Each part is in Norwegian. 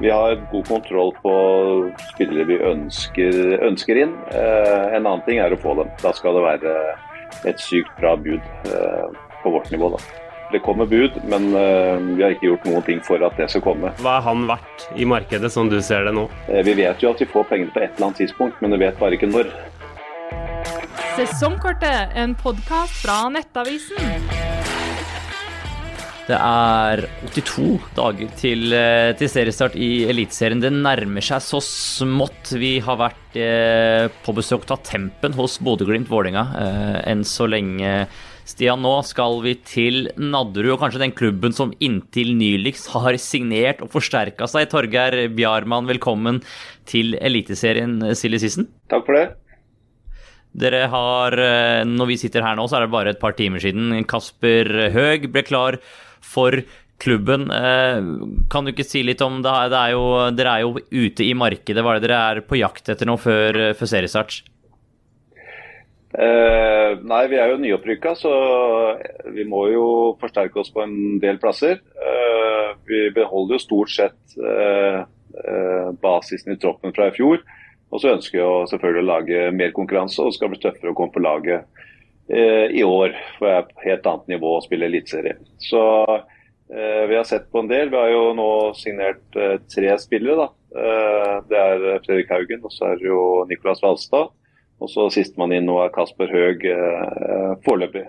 Vi har god kontroll på spillere vi ønsker, ønsker inn. Eh, en annen ting er å få dem. Da skal det være et sykt bra bud eh, på vårt nivå. da. Det kommer bud, men eh, vi har ikke gjort noen ting for at det skal komme. Hva er han verdt i markedet, som du ser det nå? Vi vet jo at vi får pengene på et eller annet tidspunkt, men vi vet bare ikke når. Sesongkortet, en podkast fra Nettavisen. Det er 82 dager til, eh, til seriestart i Eliteserien. Det nærmer seg så smått. Vi har vært eh, på besøk av Tempen hos Bodø-Glimt-Vålerenga eh, enn så lenge. Stian, nå skal vi til Nadderud, og kanskje den klubben som inntil nyligst har signert og forsterka seg. Torgeir Bjarmann, velkommen til Eliteserien Silje Sissen. Takk for det. Dere har, eh, Når vi sitter her nå, så er det bare et par timer siden Kasper Høeg ble klar for klubben. Eh, kan du ikke si litt om det? det er jo, dere er jo ute i markedet. Hva er det dere er på jakt etter nå før, før seriestart? Eh, nei, vi er jo nyopprykka, så vi må jo forsterke oss på en del plasser. Eh, vi beholder jo stort sett eh, eh basisen i troppen fra i fjor. Og så ønsker vi selvfølgelig å lage mer konkurranse, og det skal bli tøffere å komme på laget Eh, i år. For jeg er på helt annet nivå å spille eliteserie. Så eh, vi har sett på en del. Vi har jo nå signert eh, tre spillere. da. det er Fredrik Haugen, og så er det jo Nicolas Valstad. Og så sistemann inn nå er Kasper Høeg foreløpig.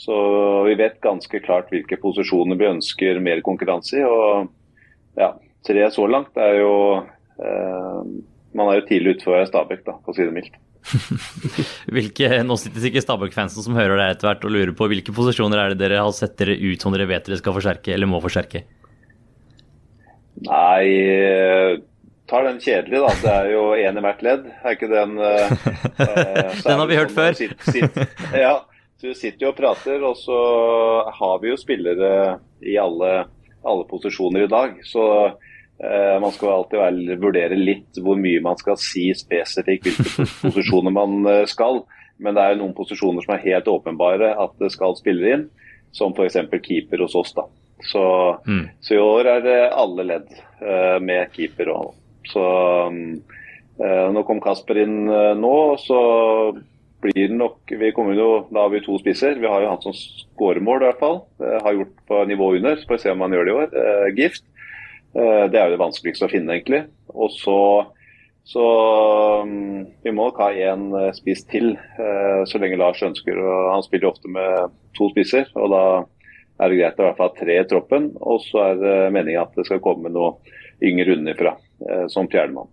Så vi vet ganske klart hvilke posisjoner vi ønsker mer konkurranse i. Og ja, tre så langt er jo Man er jo tidlig ute for Stabæk, da, for å si det mildt. hvilke, nå sitter sikkert Stabæk-fansen som hører det etter hvert og lurer på hvilke posisjoner er det dere har sett dere ut som dere vet dere skal forsterke, eller må forsterke? Nei, tar den kjedelige, da. Det er jo én i hvert ledd. Er ikke den uh, Den har vi hørt sånn, før. Sitt, sitt, ja, så vi sitter jo og prater, og så har vi jo spillere i alle, alle posisjoner i dag. Så man skal alltid vurdere litt hvor mye man skal si spesifikt hvilke posisjoner man uh, skal. Men det er jo noen posisjoner som er helt åpenbare at det skal spille inn, som f.eks. keeper hos oss. da. Så, mm. så, i år er det alle ledd uh, med keeper. Og, så um, Nå kom Kasper inn nå, så blir det nok vi kommer jo, Da har vi to spisser. Vi har jo han som skårer mål, i hvert fall. har gjort på nivå under. Så får vi se om han gjør det i år. Gift. Eh, det er jo det vanskeligste å finne, egentlig. Og så, så mm, Vi må nok ha én eh, spiss til, eh, så lenge Lars ønsker. Han spiller ofte med to spisser, og da er det greit å i hvert fall ha tre i troppen. Og så er det meningen at det skal komme noe yngre unnifra som fjerdemann.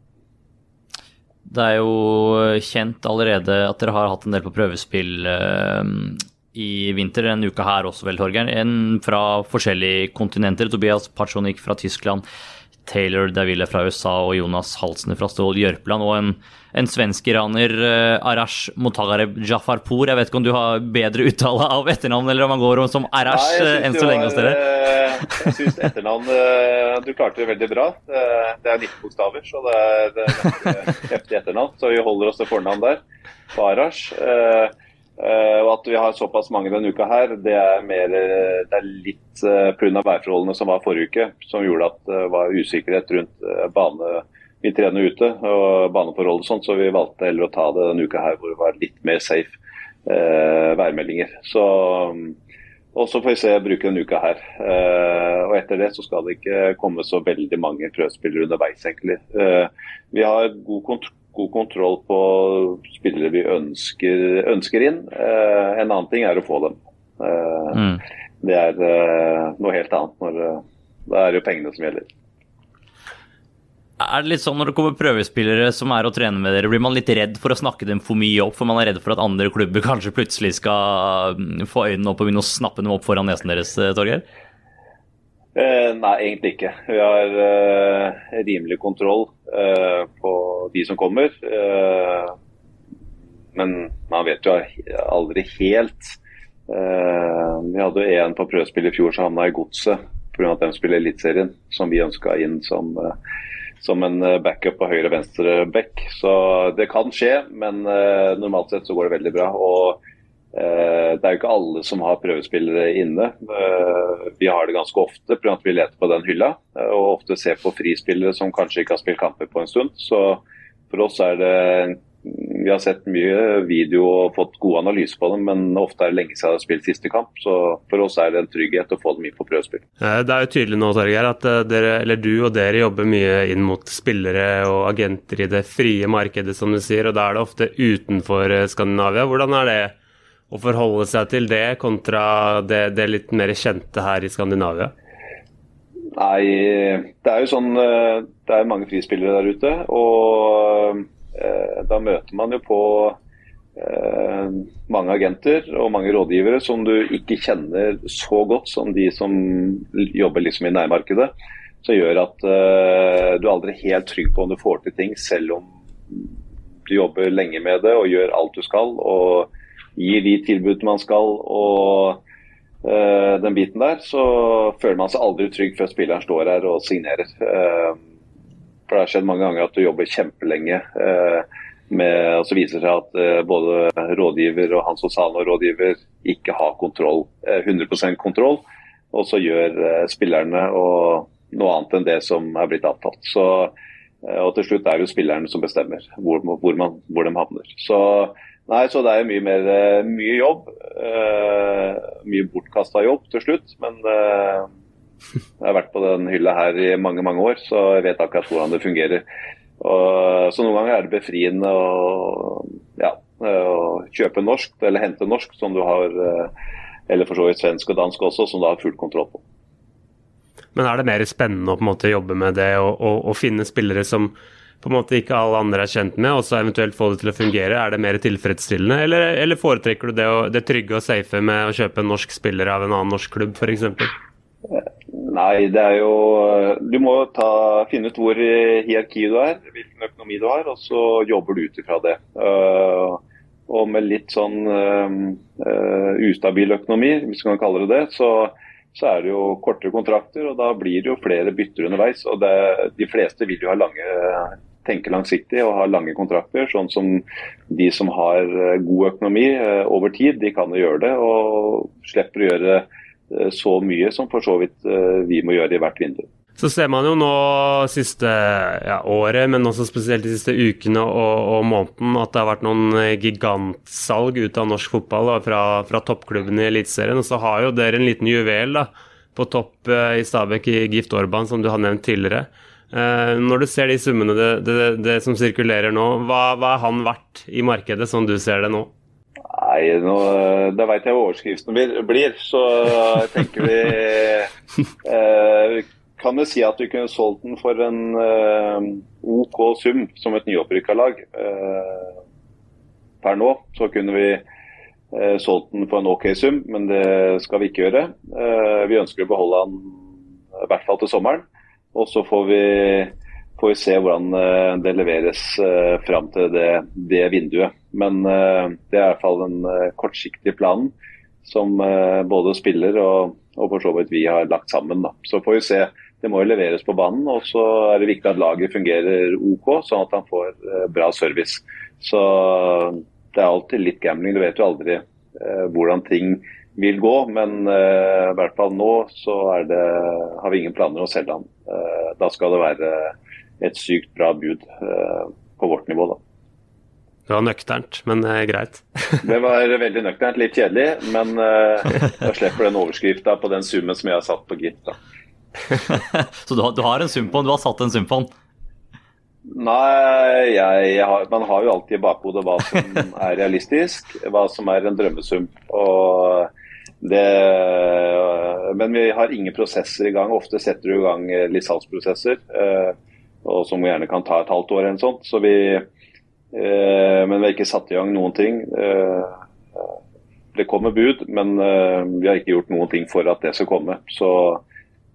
Det er jo kjent allerede at dere har hatt en del på prøvespill i vinter, en uke her også vel, Torgeir. En fra forskjellige kontinenter. Tobias Pachonik fra Tyskland, Taylor Davile fra USA og Jonas Halsene fra Stål Jørpeland. Og en, en svensk-iraner, uh, Arash Motagareb Jafarpour. Jeg vet ikke om du har bedre uttale av etternavn, eller om han går om som Arash Nei, enn så lenge hos dere? Eh, jeg syns etternavn Du klarte det veldig bra. Det er 19 bokstaver, så det er, heftig etternavn. Så vi holder oss til fornavn der på Arash. Uh, og At vi har såpass mange denne uka, her, det er, mer, det er litt uh, pga. værforholdene som var forrige uke, som gjorde at det var usikkerhet rundt bane. Vi trener ute og baneforhold og sånt, så vi valgte heller å ta det denne uka her hvor det var litt mer safe værmeldinger. Så, um, og så får vi se bruke denne uka her. og Etter det så skal det ikke komme så veldig mange prøvespillere underveis, egentlig. vi har god kontroll god kontroll på spillere vi ønsker, ønsker inn. Eh, en annen ting er å få dem. Eh, mm. Det er eh, noe helt annet. Når, da er det jo pengene som gjelder. Er det litt sånn når det kommer prøvespillere som er å trene med dere, blir man litt redd for å snakke dem for mye opp, for man er redd for at andre klubber kanskje plutselig skal mm, få øynene opp og begynne å snappe dem opp foran nesen deres, Torgeir? Eh, nei, egentlig ikke. Vi har uh, rimelig kontroll uh, på de som kommer. Uh, men man vet jo aldri helt. Vi hadde en på prøvespill i fjor som havna i godset pga. at de spiller Eliteserien, som vi ønska inn som, som en backup på høyre-venstre back. Så det kan skje, men normalt sett så går det veldig bra. og det er jo ikke alle som har prøvespillere inne. Vi har det ganske ofte pga. vi leter på den hylla, og ofte ser på frispillere som kanskje ikke har spilt kamper på en stund. Så for oss er det vi har sett mye video og fått gode analyser på dem, men ofte er det lenge siden de har spilt siste kamp. Så for oss er det en trygghet å få dem inn på prøvespill. Det er jo tydelig nå, Torgeir, at eh, dere, du og dere jobber mye inn mot spillere og agenter i det frie markedet, som du sier, og da er det ofte utenfor eh, Skandinavia. Hvordan er det å forholde seg til det kontra det, det litt mer kjente her i Skandinavia? Nei, det er jo sånn eh, Det er mange frispillere der ute. og Eh, da møter man jo på eh, mange agenter og mange rådgivere som du ikke kjenner så godt som de som jobber liksom i nærmarkedet. Som gjør at du aldri er helt trygg på om du får til ting, selv om du jobber lenge med det og gjør alt du skal. Og gir de tilbud man skal og uh, den biten der, så føler man seg aldri trygg før spilleren står her og signerer. Uh, for det har skjedd mange ganger at du jobber kjempelenge eh, med, og så viser det seg at eh, både rådgiver og Hans Osano-rådgiver ikke har kontroll, eh, 100% kontroll. Og så gjør eh, spillerne noe annet enn det som er blitt avtalt. Så, og til slutt er det jo spillerne som bestemmer hvor, hvor, man, hvor de havner. Så, nei, så det er mye mer eh, mye jobb. mye bortkasta jobb til slutt. men jeg har vært på den hylla her i mange mange år, så jeg vet akkurat hvordan det fungerer. Og, så noen ganger er det befriende å, ja, kjøpe norsk, eller hente norsk, som du har, eller for så vidt svensk og dansk også, som du har full kontroll på. Men er det mer spennende å på en måte jobbe med det og, og, og finne spillere som på en måte ikke alle andre er kjent med, og så eventuelt få det til å fungere? Er det mer tilfredsstillende, eller, eller foretrekker du det, det trygge og safe med å kjøpe en norsk spiller av en annen norsk klubb, f.eks.? Nei, det er jo Du må ta, finne ut hvor hierarki du er, hvilken økonomi du har, og så jobber du ut ifra det. Uh, og med litt sånn uh, ustabil økonomi, hvis man kan kalle det det, så, så, er det jo kortere kontrakter, og da blir det jo flere bytter underveis. Og det, de fleste vil jo ha lange, tenke langsiktig og ha lange kontrakter. Sånn som de som har god økonomi uh, over tid, de kan jo gjøre det og slipper å gjøre Eh, så mye som for så vidt eh, vi må gjøre i hvert vindu. Så ser man jo nå siste ja, året, men også spesielt de siste ukene og, og måneden, at det har vært noen eh, gigantsalg ut av norsk fotball da, fra, fra toppklubbene i Eliteserien. Og så har jo dere en liten juvel da, på topp i Stabæk i Gift Orban, som du har nevnt tidligere. Eh, når du ser de summene det, det, det som sirkulerer nå, hva, hva er han verdt i markedet, som du ser det nå? Nei, nå, det veit jeg hva overskriften blir. Så tenker vi eh, kan jo si at vi kunne solgt den for en eh, OK sum som et nyopprykka lag. Eh, per nå så kunne vi eh, solgt den for en OK sum, men det skal vi ikke gjøre. Vi ønsker å beholde den i hvert fall til sommeren. Og så får vi får vi se hvordan det leveres uh, fram til det, det, vinduet. Men det er i hvert fall den kortsiktige planen som både spiller og, og for så vidt vi har lagt sammen. Da. Så får vi se. Det må jo leveres på banen, og så er det viktig at laget fungerer OK, sånn at han får bra service. Så det er alltid litt gambling. Du vet jo aldri hvordan ting vil gå, men i hvert fall nå så det, har vi ingen planer å selge han. da skal det være et sykt bra bud uh, på vårt nivå, da. Det var nøkternt, men greit. det var veldig nøkternt, litt kjedelig, men jeg slipper den overskrifta på den summen som jeg har satt på Git. da. Så du har, du har, en sum? Du har satt en sum? Nei, jeg, jeg har, man har jo alltid i bakhodet hva som er realistisk, hva som er en drømmesum. Og det, men vi har ingen prosesser i gang. Ofte setter du i gang litt salgsprosesser. Uh, og som gjerne kan ta et halvt år. eller sånt. Så vi, eh, men vi har ikke satt i gang noen ting. Eh, det kommer bud, men eh, vi har ikke gjort noen ting for at det skal komme. Så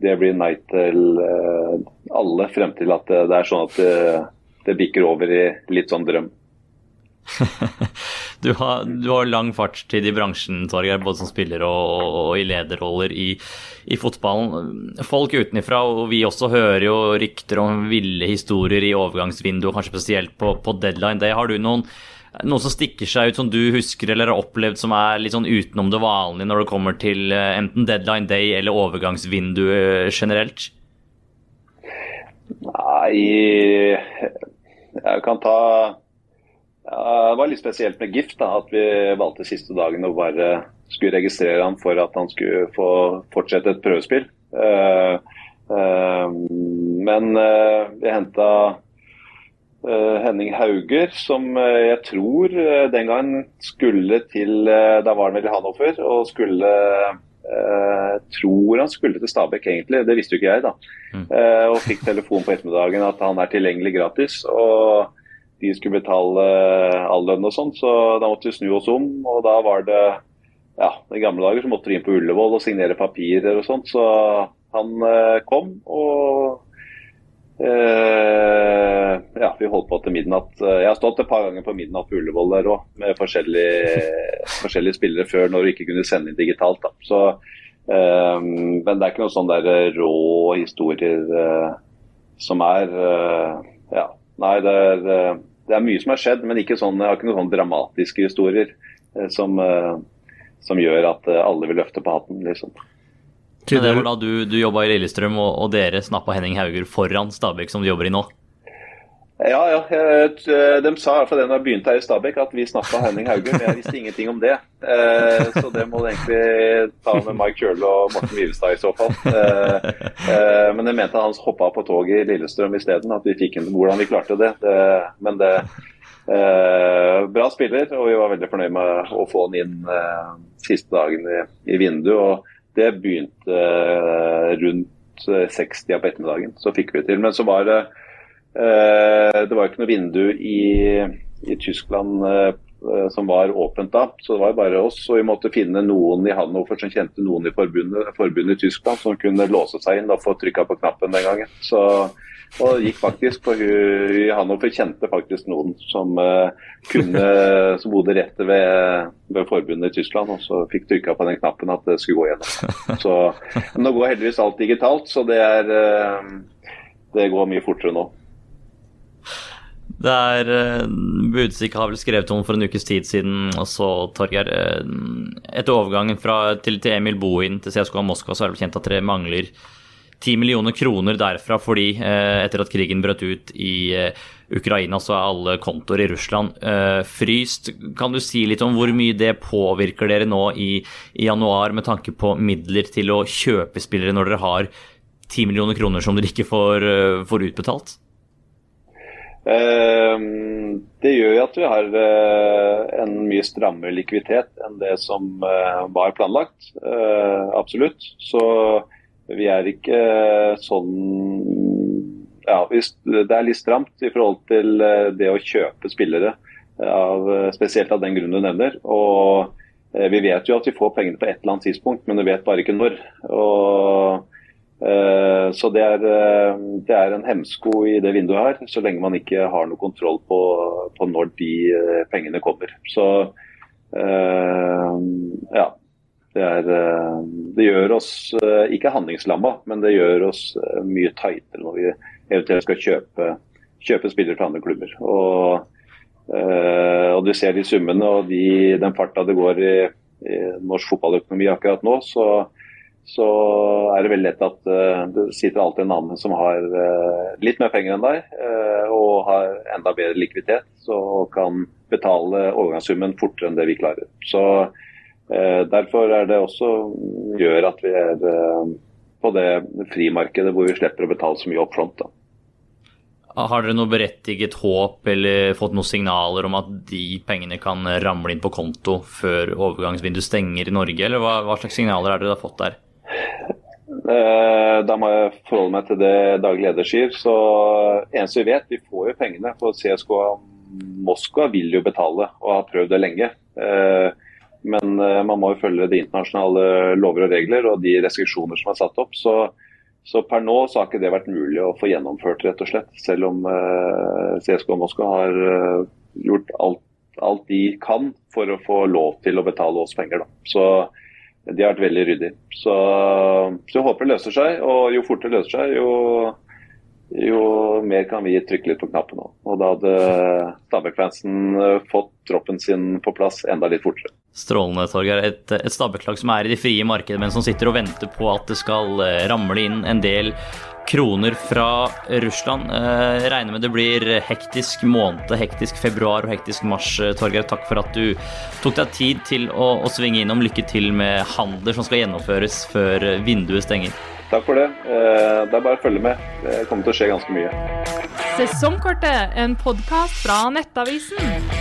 det blir nei til eh, alle frem til at det, det er sånn at det, det bikker over i litt sånn drøm. du, har, du, har, lang fartstid i bransjen, Torgeir, både som spiller og, og i lederroller i, i, fotballen. Folk utenfra, og vi også hører jo rykter om ville historier i overgangsvinduet, kanskje spesielt på, på deadline day. Har du noen noen som stikker seg ut som du husker eller har opplevd som er litt sånn utenom det vanlige når det kommer til eh, enten deadline day eller overgangsvindu eh, generelt? Nei Jeg kan ta Det var litt spesielt med Gift da, at vi valgte siste dagen å bare skulle registrere han for at han skulle få fortsette et prøvespill. Uh, uh, men uh, vi henta Henning Hauger, som jeg tror den gangen skulle til Da var han vel i Hanoffer og skulle tror han skulle til Stabæk, egentlig. Det visste jo ikke jeg, da. Mm. og fikk telefon på ettermiddagen at han er tilgjengelig gratis. og de skulle betale all lønn og sånn, så da måtte vi snu oss om. Og da var det ja, i gamle dager så måtte vi inn på Ullevål og signere papirer og sånt. Så han eh, kom, og eh, ja, vi holdt på til midnatt. Jeg har stått et par ganger på midnatt på Ullevål der òg, med forskjellige, forskjellige, spillere før når du ikke kunne sende inn digitalt. Da. Så, eh, men det er ikke noen sånne der rå historier eh, som er eh, Ja, nei, det er, eh, det er mye som har skjedd, men ikke sånn, jeg har ikke noen sånne dramatiske historier som som gjør at eh, alle vil løfte på hatten. liksom. Men det var da du, du jobba i Lillestrøm, og, og dere snappa Henning Hauger foran Stabæk, som du jobber i nå? Ja, ja. Eh, de sa fra det når jeg begynte her i Stabæk, at vi snakka Henning Hauge, Men jeg visste ingenting om det. Eh, så det må du egentlig ta med Mike Kjøle og Morten Vivestad i så fall. men jeg mente han hoppa på toget i Lillestrøm isteden. At vi fikk en, hvordan vi klarte det. men det Eh, bra spiller, og vi var veldig fornøyd med å få han inn eh, siste dagen i, vinduet. og Det begynte eh, rundt 60 på ettermiddagen, så fikk vi til. Men så var det eh, Det var ikke noe vindu i, i Tyskland eh, som var åpent da, så det var bare oss. Og vi måtte finne noen i Hannover som kjente noen i forbundet, forbundet i Tyskland som kunne låse seg inn og få trykka på knappen den gangen. Så og gikk faktisk på i Hannover kjente faktisk noen som kunne som bodde rett ved, ved, forbundet i Tyskland, og så fikk trykka på den knappen at det skulle gå gjennom. Så, nå går heldigvis alt digitalt, så det, er, det går mye fortere nå. Det er uh, Budstikk har vel skrevet om for en ukes tid siden også, Torgeir. Etter overgangen fra, til, til Emil Bohin til CSKA Moskva så er det vel kjent at dere mangler 10 millioner kroner derfra fordi eh, etter at krigen brøt ut i eh, Ukraina, så er alle kontoer i Russland eh, fryst. Kan du si litt om hvor mye det påvirker dere nå i, i januar med tanke på midler til å kjøpe spillere når dere har 10 millioner kroner som dere ikke får, får utbetalt? Uh, det gjør jo at vi har uh, en mye strammere likviditet enn det som uh, var planlagt. absolutt. Så vi er ikke eh, sånn ja, Det er litt stramt i forhold til eh, det å kjøpe spillere, av, spesielt av den grunnen du nevner. Og eh, Vi vet jo at vi får pengene på et eller annet tidspunkt, men vi vet bare ikke når. Og, så det er, det er, en hemsko i det vinduet her, så lenge man ikke har noe kontroll på, på når de pengene kommer. Så ja, det, er, eh, det, gjør oss eh, ikke handlingslamma, men det gjør oss eh, mye tightere når vi eventuelt skal kjøpe, kjøpe spillere til andre klubber. Og, og Du ser de summene og de, den farta det går i, i norsk fotballøkonomi akkurat nå, så, så, er det veldig lett at det sitter alltid en annen som har litt mer penger enn deg og har enda bedre likviditet, så kan betale overgangssummen fortere enn det vi klarer. Så derfor er det også gjør at vi er på det frimarkedet hvor vi slipper å betale så mye up front. Da. Har dere noe berettiget håp eller fått noen signaler om at de pengene kan ramle inn på konto før overgangsvinduet stenger i Norge, eller hva, hva slags signaler har dere fått der? Eh, da må jeg forholde meg til det daglig leder sier. Så eneste vi vet, vi får jo pengene. For CSKA Moskva vil jo betale og har prøvd det lenge. Men uh, man må jo følge de internasjonale lover og regler og de restriksjoner som er satt opp. Så, så, per nå så har ikke det vært mulig å få gjennomført, rett og slett. Selv om CSKA CSK Moskva har gjort alt, alt, de kan for å få lov til å betale oss penger. Da. Så de har vært veldig ryddige. Så, så jeg håper det løser seg. Og jo fortere det løser seg, jo jo mer kan vi trykke litt på knappen nå. Og da hadde Stabæk-fansen fått troppen sin på plass enda litt fortere. Strålende, Torgeir. Et, et Stabæk-lag som er i det frie markedet, men som sitter og venter på at det skal eh, ramle inn en del kroner fra Russland. Eh, regner med det blir hektisk måned, hektisk februar og hektisk mars. Eh, Torgeir, takk for at du tok deg tid til å, å svinge innom. Lykke til med handler som skal gjennomføres før vinduet stenger. Takk for det. Eh, det er bare å følge med. Det kommer til å skje ganske mye. Sesongkortet, en podkast fra Nettavisen.